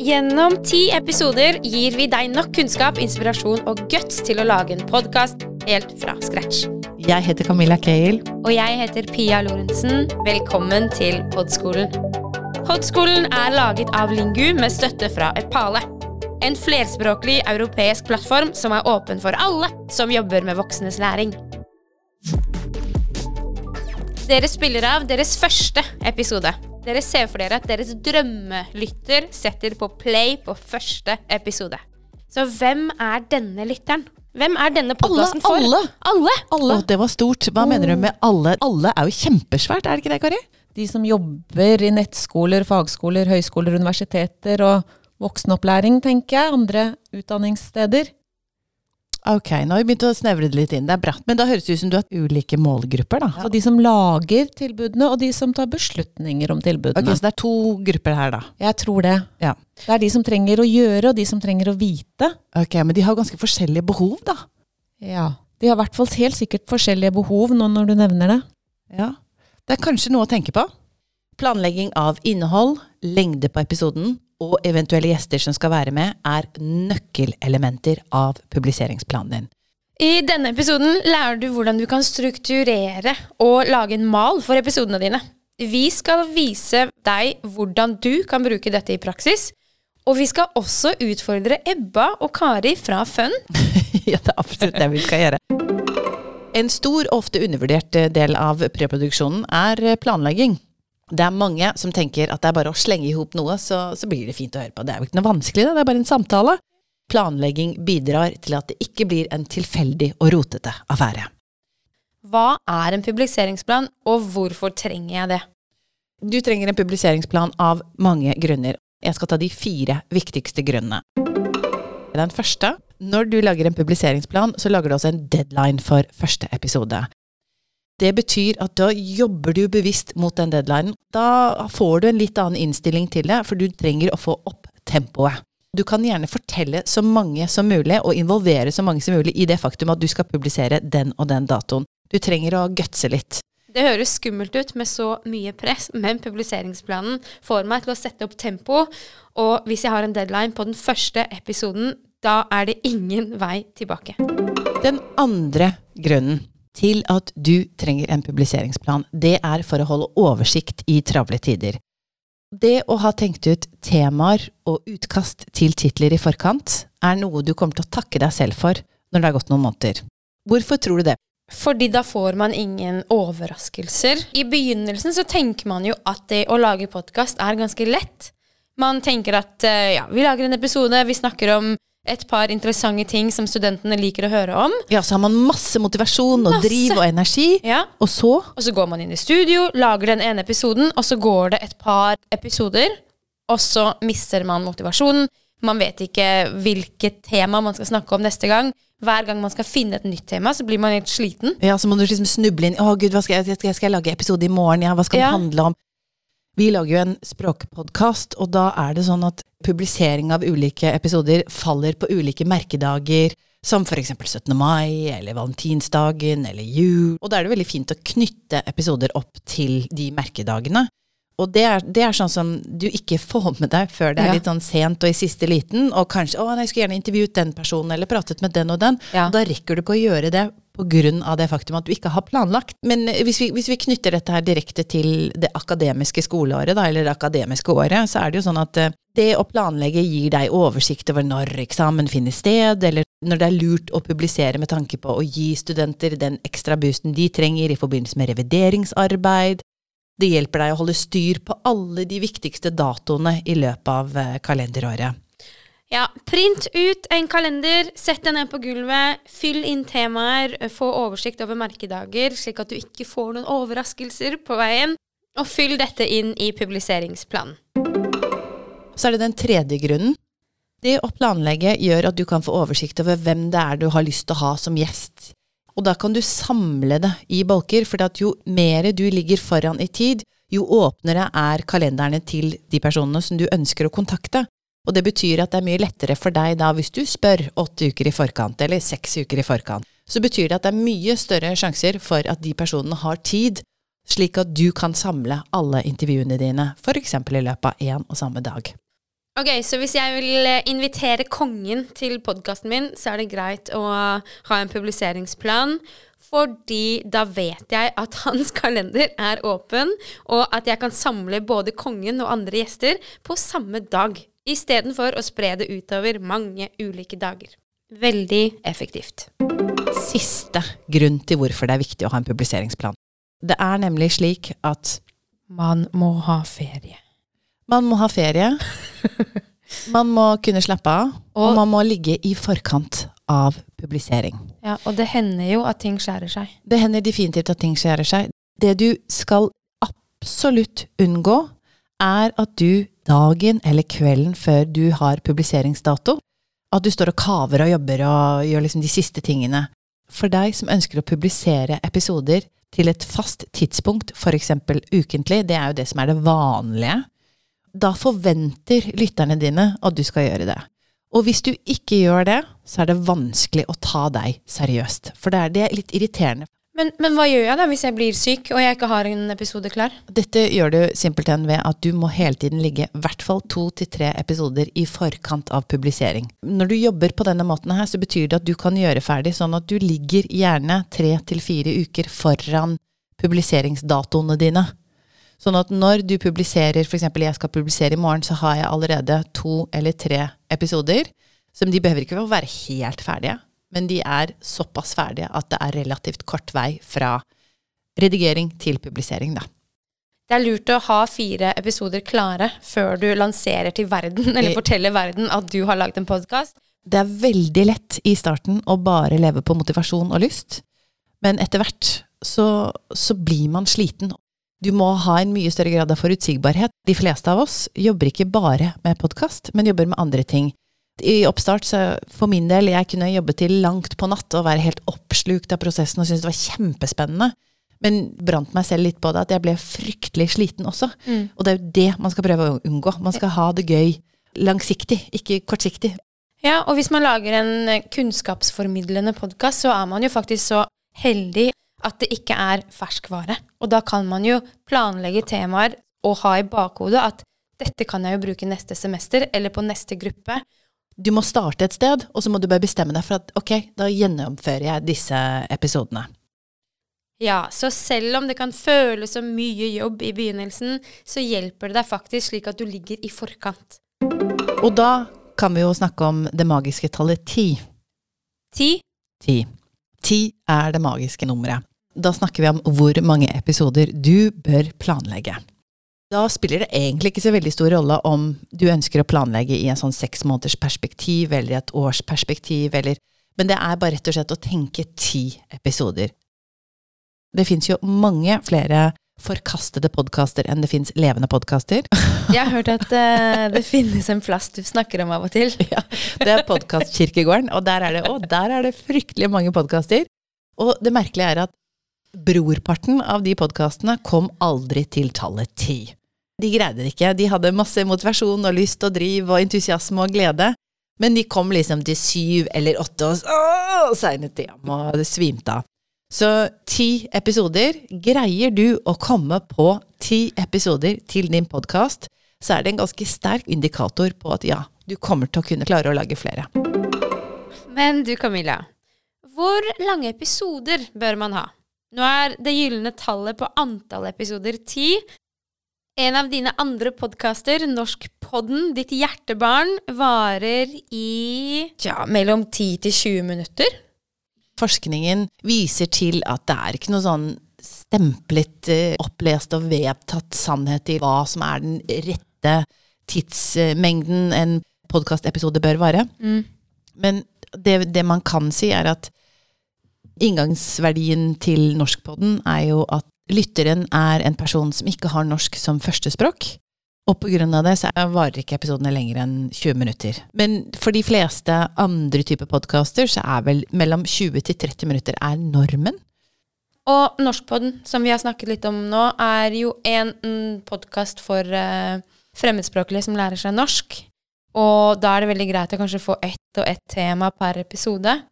Gjennom ti episoder gir vi deg nok kunnskap, inspirasjon og guts til å lage en podkast helt fra scratch. Jeg heter Camilla Cale. Og jeg heter Pia Lorentzen. Velkommen til Podskolen. Podskolen er laget av Lingu med støtte fra Epale. En flerspråklig europeisk plattform som er åpen for alle som jobber med voksnes læring. Dere spiller av deres første episode. Dere ser for dere at deres drømmelytter setter på play på første episode. Så hvem er denne lytteren? Hvem er denne podkasten for? alle. Alle? Å, det var stort. Hva mener du med alle? Alle er jo kjempesvært, er det ikke det, Kari? De som jobber i nettskoler, fagskoler, høyskoler, universiteter og voksenopplæring, tenker jeg. Andre utdanningssteder. Ok, nå har vi begynt å snevre det litt inn. Det er bratt. Men da høres det ut som du har ulike målgrupper, da. Så de som lager tilbudene, og de som tar beslutninger om tilbudene. Ok, Så det er to grupper her, da. Jeg tror det. Ja. Det er de som trenger å gjøre, og de som trenger å vite. Ok, Men de har ganske forskjellige behov, da. Ja. De har i hvert fall helt sikkert forskjellige behov nå når du nevner det. Ja. Det er kanskje noe å tenke på. Planlegging av innhold, lengde på episoden og eventuelle gjester som skal være med, er nøkkelelementer av publiseringsplanen din. I denne episoden lærer du hvordan du kan strukturere og lage en mal for episodene dine. Vi skal vise deg hvordan du kan bruke dette i praksis. Og vi skal også utfordre Ebba og Kari fra Fun. ja, det er absolutt det vi skal gjøre. En stor og ofte undervurdert eh, del av preproduksjonen er eh, planlegging. Det er mange som tenker at det er bare å slenge i hop noe, så, så, blir det fint å høre på. Det er jo ikke noe vanskelig, det, det er bare en samtale. Planlegging bidrar til at det ikke blir en tilfeldig og rotete affære. Hva er en publiseringsplan, og hvorfor trenger jeg det? Du trenger en publiseringsplan av mange grunner. Jeg skal ta de fire viktigste grunnene. Den første når du lager en publiseringsplan, så lager du også en deadline for første episode. Det betyr at da jobber du bevisst mot den deadlinen. Da får du en litt annen innstilling til det, for du trenger å få opp tempoet. Du kan gjerne fortelle så mange som mulig, og involvere så mange som mulig i det faktum at du skal publisere den og den datoen. Du trenger å gutse litt. Det høres skummelt ut med så mye press, men publiseringsplanen får meg til å sette opp tempo. Og hvis jeg har en deadline på den første episoden, da er det ingen vei tilbake. Den andre grunnen til at du trenger en publiseringsplan, det er for å holde oversikt i travle tider. Det å ha tenkt ut temaer og utkast til titler i forkant er noe du kommer til å takke deg selv for når det har gått noen måneder. Hvorfor tror du det? Fordi da får man ingen overraskelser. I begynnelsen så tenker man jo at det å lage podkast er ganske lett. Man tenker at eh, ja, vi lager en episode, vi snakker om et par interessante ting som studentene liker å høre om. Ja, så har man masse motivasjon og Masse. driv og energi, Ja, og så Og så går man inn i studio, lager den ene episoden, og så går det et par episoder, og så mister man motivasjonen. Man vet ikke hvilket tema man skal snakke om neste gang. Hver gang man skal finne et nytt tema, så blir man helt sliten. Ja, så må du liksom snuble inn. Å gud, hva skal jeg, skal jeg, skal jeg lage episode i morgen? Ja, hva skal den handle om? Vi lager jo en språkpodkast, og da er det sånn at publisering av ulike episoder faller på ulike merkedager, som for eksempel 17. mai, eller valentinsdagen, eller jul. Og da er det veldig fint å knytte episoder opp til de merkedagene. Og det er, det er sånn som du ikke får med deg før det er Ja. litt sånn sent og i siste liten, og kanskje 'Å, nei, jeg skulle gjerne intervjuet den personen', eller pratet med den og den. Ja. Og da rekker du på å gjøre det av det faktum at du ikke har planlagt. Men hvis vi, hvis vi knytter dette her direkte til det akademiske skoleåret, da, eller det akademiske året, så er det jo sånn at eh, det å planlegge gir deg oversikt over når eksamen finner sted, eller når det er lurt å publisere med tanke på å gi studenter den ekstra boosten de trenger i forbindelse med revideringsarbeid. Det hjelper deg å holde styr på alle de viktigste datoene i løpet av eh, kalenderåret. Ja, print ut en kalender, sett den ned på gulvet, fyll inn temaer, få oversikt over merkedager, slik at du ikke får noen overraskelser på veien, og fyll dette inn i publiseringsplanen. Så er det den tredje grunnen. Det å planlegge gjør at du kan få oversikt over hvem det er du har lyst til å ha som gjest. Og da kan du samle det i bolker, for jo mer du ligger foran i tid, jo åpnere er kalenderne til de personene som du ønsker å kontakte. Og det betyr at det er mye lettere for deg da hvis du spør åtte uker i forkant, eller seks uker i forkant. Så betyr det at det er mye større sjanser for at de personene har tid, slik at du kan samle alle intervjuene dine, eksempel i løpet av én og samme dag. Ok, så hvis jeg vil eh, invitere kongen til podkasten min, så er det greit å ha en publiseringsplan. Fordi da vet jeg at hans kalender er åpen, og at jeg kan samle både kongen og andre gjester på samme dag. Istedenfor å spre det utover mange ulike dager. Veldig effektivt. Siste grunn til hvorfor det er viktig å ha en publiseringsplan. Det er nemlig slik at Man må ha ferie. man må ha ferie, man må kunne slappe av, og, Og- man må ligge i forkant av publisering. Ja, og det hender jo at ting skjærer seg. Det hender definitivt at ting skjærer seg. Det du skal absolutt unngå, er at du dagen eller kvelden før du har publiseringsdato, at du står og kaver og jobber og gjør liksom de siste tingene. For deg som ønsker å publisere episoder til et fast tidspunkt, f.eks. ukentlig, det er jo det som er det vanlige, da forventer lytterne dine at du skal gjøre det. Og hvis du ikke gjør det, så er det vanskelig å ta deg seriøst. For det er, det er litt irriterende. Men, men hva gjør jeg da hvis jeg blir syk og jeg ikke har en episode klar? Dette gjør du simpelthen ved at du må hele tiden ligge i hvert fall to til tre episoder i forkant av publisering. Når du jobber på denne måten her, så betyr det at du kan gjøre ferdig sånn at du ligger gjerne tre til fire uker foran publiseringsdatoene dine. Sånn at når du publiserer, f.eks. jeg skal publisere i morgen, så har jeg allerede to eller tre episoder. Som de behøver ikke å være helt ferdige, men de er såpass ferdige at det er relativt kort vei fra redigering til publisering, da. Det er lurt å ha fire episoder klare før du lanserer til verden, eller forteller verden at du har lagd en podkast. Det er veldig lett i starten å bare leve på motivasjon og lyst, men etter hvert så, så blir man sliten. Du må ha en mye større grad av forutsigbarhet. De fleste av oss jobber ikke bare med podkast, men jobber med andre ting. I oppstart, så for min del, jeg kunne jobbe til langt på natt og være helt oppslukt av prosessen og synes det var kjempespennende. Men brant meg selv litt på det, at jeg ble fryktelig sliten også. Og det er jo det man skal prøve å unngå. Man skal ha det gøy langsiktig, ikke kortsiktig. Ja, og hvis man lager en kunnskapsformidlende podkast, så er man jo faktisk så heldig at det ikke er ferskvare. Og da kan man jo planlegge temaer og ha i bakhodet at dette kan jeg jo bruke neste semester eller på neste gruppe. Du må starte et sted, og så må du bare bestemme deg for at ok, da gjennomfører jeg disse episodene. Ja, så selv om det kan føles som mye jobb i begynnelsen, så hjelper det deg faktisk slik at du ligger i forkant. Og da kan vi jo snakke om det magiske tallet ti. Ti? Ti. Ti er det magiske nummeret. Da snakker vi om hvor mange episoder du bør planlegge. Da spiller det egentlig ikke så veldig stor rolle om du ønsker å planlegge i en sånn seks måneders perspektiv eller et års perspektiv, eller Men det er bare rett og slett å tenke ti episoder. Det fins jo mange flere forkastede podkaster enn det fins levende podkaster. Jeg har hørt at uh, det finnes en plass du snakker om av og til. Ja, det er Podkastkirkegården, og der er det, å, der er det fryktelig mange podkaster. Og det merkelige er at brorparten av de podkastene kom aldri til tallet ti. De greide det ikke. De hadde masse motivasjon og lyst og driv og entusiasme og glede, men de kom liksom til syv eller åtte og så segnet de og svimte av. Så ti episoder. Greier du å komme på ti episoder til din podkast, så er det en ganske sterk indikator på at ja, du kommer til å kunne klare å lage flere. Men du Camilla, hvor lange episoder bør man ha? Nå er det gylne tallet på antall episoder ti. En av dine andre podkaster, Norskpodden, ditt hjertebarn, varer i Tja, mellom 10 til 20 minutter. Forskningen viser til at det er ikke noe sånn stemplet, eh, opplest og vedtatt sannhet i hva som er den rette tidsmengden en podkastepisode bør vare. Men det, det man kan si, er at inngangsverdien til norskpodden er jo at lytteren er en person som ikke har norsk som førstespråk. Og av det så er- varer ikke episodene lenger enn 20 minutter. Men for de fleste andre typer podkaster så er vel mellom 20 til 30 minutter er normen. Og Norskpodden, som vi har snakket litt om nå, er jo en podkast for uh, fremmedspråklige som lærer seg norsk. Og da er det veldig greit å kanskje få ett og ett tema per episode.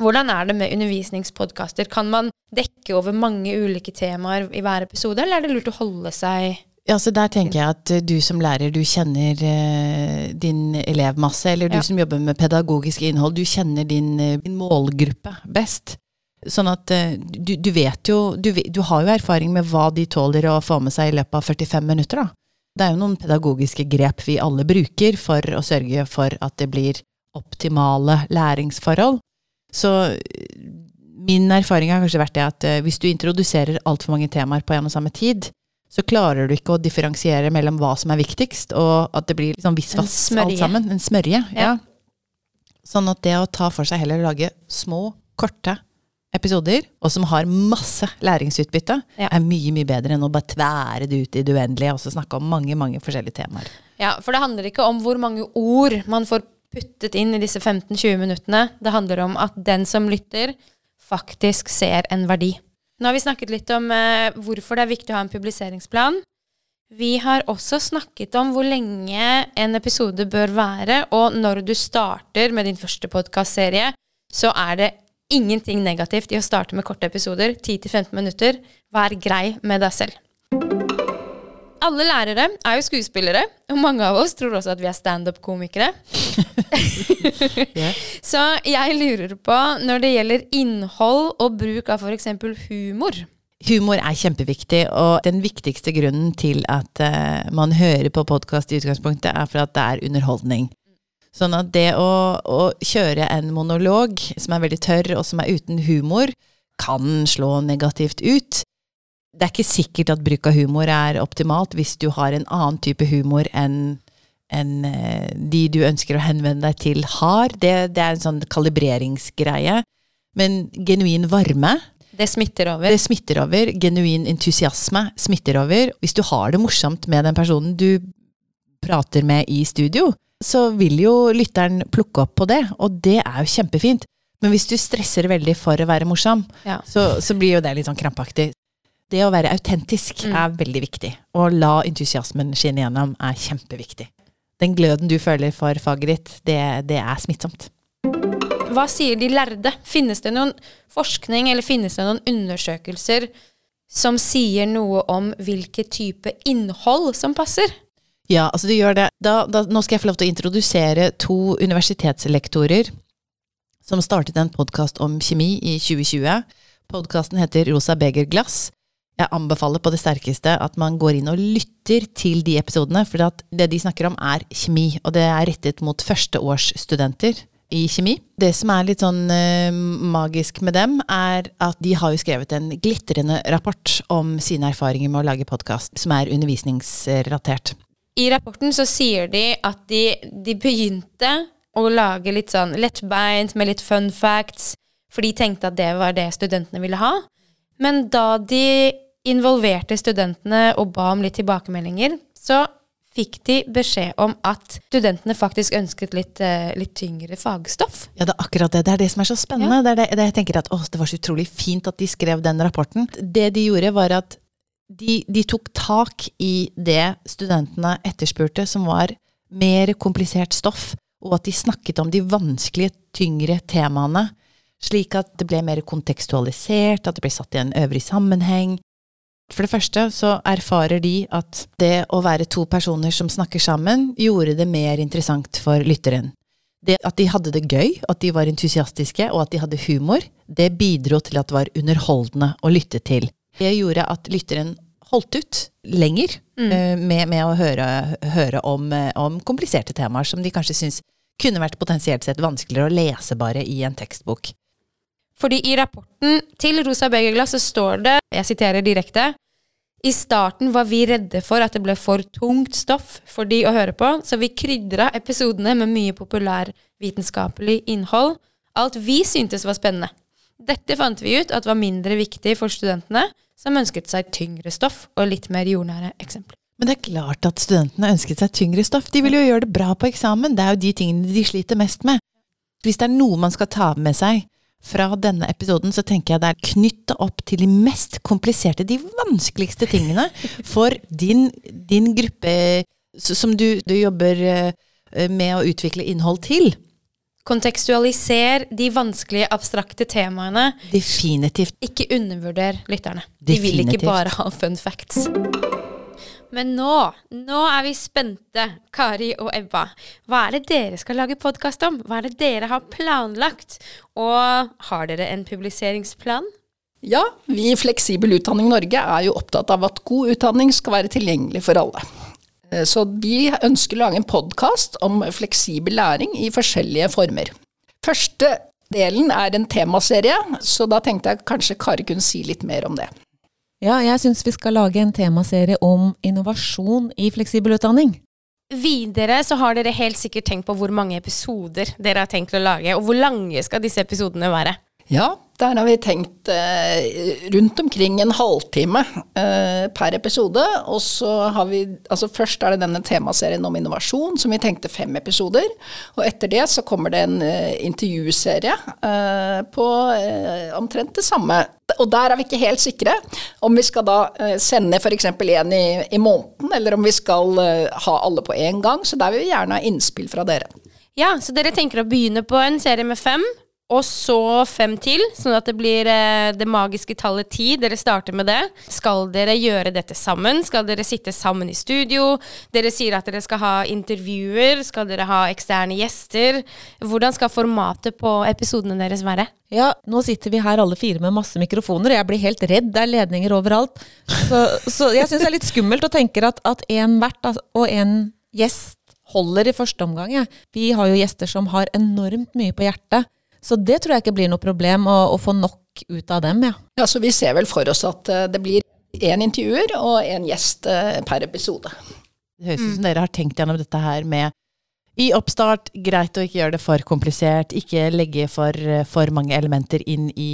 Hvordan er det med undervisningspodkaster? Kan man dekke over mange ulike temaer i hver episode, eller er det lurt å holde seg Ja, så Der tenker jeg at eh, du som lærer, du kjenner eh, din elevmasse, eller du Ja. som jobber med pedagogisk innhold, du kjenner din, eh, din målgruppe best. Sånn at eh, du, du vet jo du, du har jo erfaring med hva de tåler å få med seg i løpet av 45 minutter, da. Det er jo noen pedagogiske grep vi alle bruker for å sørge for at det blir optimale læringsforhold. Så min erfaring har kanskje vært det at eh, hvis du introduserer altfor mange temaer på en og samme tid, så klarer du ikke å differensiere mellom hva som er viktigst, og at det blir liksom visvas alt sammen. En smørje. Ja. Ja. Sånn at det å ta for seg heller å lage små, korte episoder, og som har masse læringsutbytte, Ja. er mye, mye bedre enn å bare tvære det ut i det uendelige og så snakke om mange, mange forskjellige temaer. Ja, for det handler ikke om hvor mange ord man får puttet inn i disse 15-20 minuttene. Det handler om at den som lytter, faktisk ser en verdi. Nå har vi snakket litt om eh, hvorfor det er viktig å ha en publiseringsplan. Vi har også snakket om hvor lenge en episode bør være, og når du starter med din første podkastserie, så er det ingenting negativt i å starte med korte episoder, 10-15 minutter. Vær grei med deg selv. Alle lærere er jo skuespillere, og mange av oss tror også at vi er standup-komikere. Så jeg lurer på, når det gjelder innhold og bruk av f.eks. humor Humor er kjempeviktig, og den viktigste grunnen til at uh, man hører på podkast i utgangspunktet, er for at det er underholdning. Sånn at det å, å kjøre en monolog som er veldig tørr, og som er uten humor, kan slå negativt ut. Det er ikke sikkert at bruk av humor er optimalt hvis du har en annen type humor enn enn, eh, de du ønsker å henvende deg til, har. Det, det er en sånn kalibreringsgreie. Men genuin varme, Det smitter over. det smitter over. Genuin entusiasme smitter over. Hvis du har det morsomt med den personen du prater med i studio, så vil jo lytteren plukke opp på det, og det er jo kjempefint. Men hvis du stresser veldig for å være morsom, Ja. så, så blir jo det litt sånn krampaktig. Det å være autentisk Mm. er veldig viktig. Å la entusiasmen skinne gjennom er kjempeviktig. Den gløden du føler for faget ditt, det, det er smittsomt. Hva sier de lærde? Finnes det noen forskning eller finnes det noen undersøkelser som sier noe om hvilken type innhold som passer? Ja, altså du gjør det. Da, da, nå skal jeg få lov til å introdusere to universitetslektorer som startet en podkast om kjemi i 2020. Podkasten heter Rosa Beger Glass. Jeg anbefaler på det sterkeste at man går inn og lytter til de episodene, for det de snakker om er kjemi, og det er rettet mot førsteårsstudenter i kjemi. Det som er litt sånn uh, magisk med dem, er at de har jo skrevet en glitrende rapport om sine erfaringer med å lage podkast, som er undervisningsrelatert. I rapporten så sier de at de, de begynte å lage litt sånn lettbeint med litt fun facts, for de tenkte at det var det studentene ville ha. Men da de involverte studentene og ba om litt tilbakemeldinger, så fikk de beskjed om at studentene faktisk ønsket litt, eh, litt tyngre fagstoff. Ja, det er akkurat det. Det er det som er så spennende. Det er det, det jeg tenker at å, det var så utrolig fint at de skrev den rapporten. Det de gjorde, var at de, de tok tak i det studentene etterspurte, som var mer komplisert stoff, og at de snakket om de vanskelige, tyngre temaene, slik at det ble mer kontekstualisert, at det ble satt i en øvrig sammenheng. For det første så erfarer de at det å være to personer som snakker sammen, gjorde det mer interessant for lytteren. Det at de hadde det gøy, at de var entusiastiske, og at de hadde humor, det bidro til at det var underholdende å lytte til. Det gjorde at lytteren holdt ut lenger mm. med, med å høre, høre om, eh, om kompliserte temaer som de kanskje syns kunne vært potensielt sett vanskeligere å lese bare i en tekstbok. Fordi i rapporten til Rosa Begerglass så står det, jeg siterer direkte, i starten var vi redde for at det ble for tungt stoff for de å høre på, så vi krydra episodene med mye populærvitenskapelig innhold. Alt vi syntes var spennende. Dette fant vi ut at var mindre viktig for studentene, som ønsket seg tyngre stoff og litt mer jordnære eksempler. Men det er klart at studentene ønsket seg tyngre stoff. De vil jo gjøre det bra på eksamen. Det er jo de tingene de sliter mest med. Hvis det er noe man skal ta med seg fra denne episoden, så tenker jeg det er knytta opp til de mest kompliserte, de vanskeligste tingene for din, din gruppe som du, du jobber eh, med å utvikle innhold til. Kontekstualiser de vanskelige, abstrakte temaene. Definitivt. Ikke undervurder lytterne. De vil ikke bare ha fun facts. Men nå, nå er vi spente, Kari og Ebba. Hva er det dere skal lage podkast om? Hva er det dere har planlagt? Og har dere en publiseringsplan? Ja, vi i Fleksibel utdanning Norge er jo opptatt av at god utdanning skal være tilgjengelig for alle. Eh, så vi ønsker å lage en podkast om fleksibel læring i forskjellige former. Første delen er en temaserie, så da tenkte jeg kanskje Kari kunne si litt mer om det. Ja, jeg syns vi skal lage en temaserie om innovasjon i fleksibel utdanning. Videre så har dere helt sikkert tenkt på hvor mange episoder dere har tenkt å lage, og hvor lange skal disse episodene være? Ja, der har vi tenkt eh, rundt omkring en halvtime eh, per episode. Og så har vi Altså først er det denne temaserien om innovasjon, som vi tenkte fem episoder. Og etter det så kommer det en eh, intervjuserie eh, på eh, omtrent det samme. Og der er vi ikke helt sikre om vi skal da eh, sende f.eks. én i, i måneden, eller om vi skal ha alle på én gang. Så der vil vi gjerne ha innspill fra dere. Ja, så dere tenker å begynne på en serie med fem, og så fem til, sånn at det blir eh, det magiske tallet ti. Dere starter med det. Skal dere gjøre dette sammen? Skal dere sitte sammen i studio? Dere sier at dere skal ha intervjuer. Skal dere ha eksterne gjester? Hvordan skal formatet på episodene deres være? Ja, nå sitter vi her alle fire med masse mikrofoner, og jeg blir helt redd. Det er ledninger overalt. Så, så jeg syns det er litt skummelt og tenker at en vert og en gjest holder i første omgang. Ja. Vi har jo gjester som har enormt mye på hjertet. Så det tror jeg ikke blir noe problem å, å få nok ut av dem, ja. ja. Så vi ser vel for oss at uh, det blir én intervjuer og én gjest uh, per episode. Det høres ut som mm. dere har tenkt gjennom dette her med i oppstart, greit å ikke gjøre det for komplisert. Ikke legge for, for mange elementer inn i,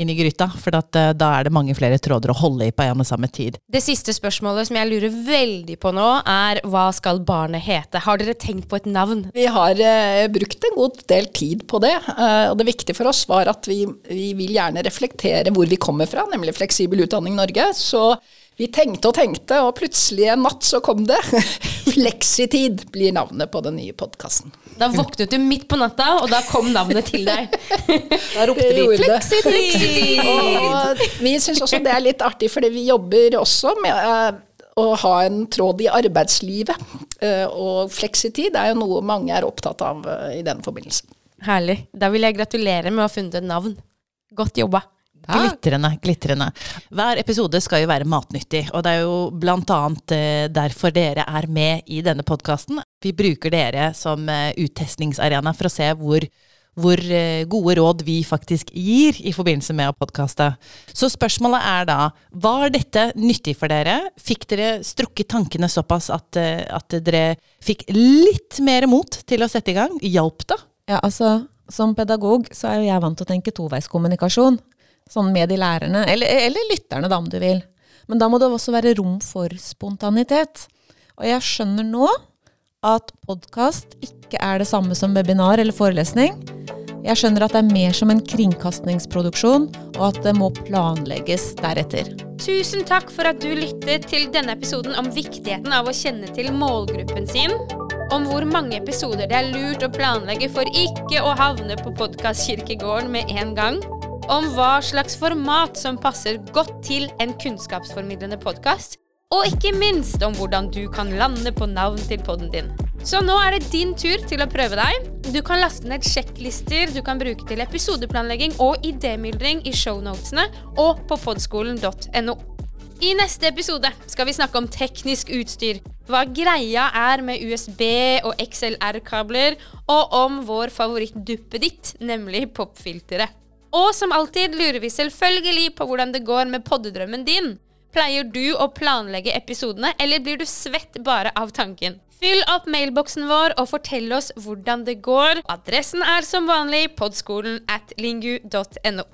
inn i gryta, for at, eh, da er det mange flere tråder å holde i på en og samme tid. Det siste spørsmålet som jeg lurer veldig på nå, er hva skal barnet hete? Har dere tenkt på et navn? Vi har uh, brukt en god del tid på det, uh, og det viktige for oss var at vi, vi vil gjerne reflektere hvor vi kommer fra, nemlig Fleksibel utdanning Norge. så vi tenkte og tenkte, og plutselig en natt så kom det. Fleksitid blir navnet på den nye podkasten. Da våknet du midt på natta, og da kom navnet til deg. Da ropte vi 'fleksitid'! Og vi syns også det er litt artig, fordi vi jobber også med uh, å ha en tråd i arbeidslivet. Uh, og fleksitid er jo noe mange er opptatt av uh, i den forbindelse. Herlig. Da vil jeg gratulere med å ha funnet et navn. Godt jobba. Glitrende, glitrende. Hver episode skal jo være matnyttig, og det er jo blant annet eh, derfor dere er med i denne podkasten. Vi bruker dere som eh, uttestningsarena for å se hvor, hvor eh, gode råd vi faktisk gir i forbindelse med å podkaste. Så spørsmålet er da, var dette nyttig for dere? Fikk dere strukket tankene såpass at, at dere fikk litt mer mot til å sette i gang? Hjalp det? Ja, altså, som pedagog så er jo jeg vant til å tenke toveiskommunikasjon. Sånn med de lærerne, eller, eller lytterne, da, om du vil. Men da må det også være rom for spontanitet. Og jeg skjønner nå at podkast ikke er det samme som webinar eller forelesning. Jeg skjønner at det er mer som en kringkastingsproduksjon, og at det må planlegges deretter. Tusen takk for at du lyttet til denne episoden om viktigheten av å kjenne til målgruppen sin. Om hvor mange episoder det er lurt å planlegge for ikke å havne på podkastkirkegården med en gang om hva slags format som passer godt til en kunnskapsformidlende podkast, og ikke minst om hvordan du kan lande på navn til podden din. Så nå er det din tur til å prøve deg. Du kan laste ned sjekklister du kan bruke til episodeplanlegging og idémyldring i shownotene og på podskolen.no. I neste episode skal vi snakke om teknisk utstyr, hva greia er med USB og XLR-kabler, og om vår favorittduppeditt, nemlig popfilteret. Og som alltid lurer vi selvfølgelig på hvordan det går med poddedrømmen din. Pleier du å planlegge episodene, eller blir du svett bare av tanken? Fyll opp mailboksen vår og fortell oss hvordan det går. Adressen er som vanlig podskolen at lingu.no.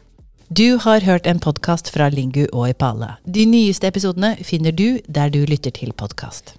Du har hørt en podkast fra Lingu og Ipala. De nyeste episodene finner du der du lytter til podkast.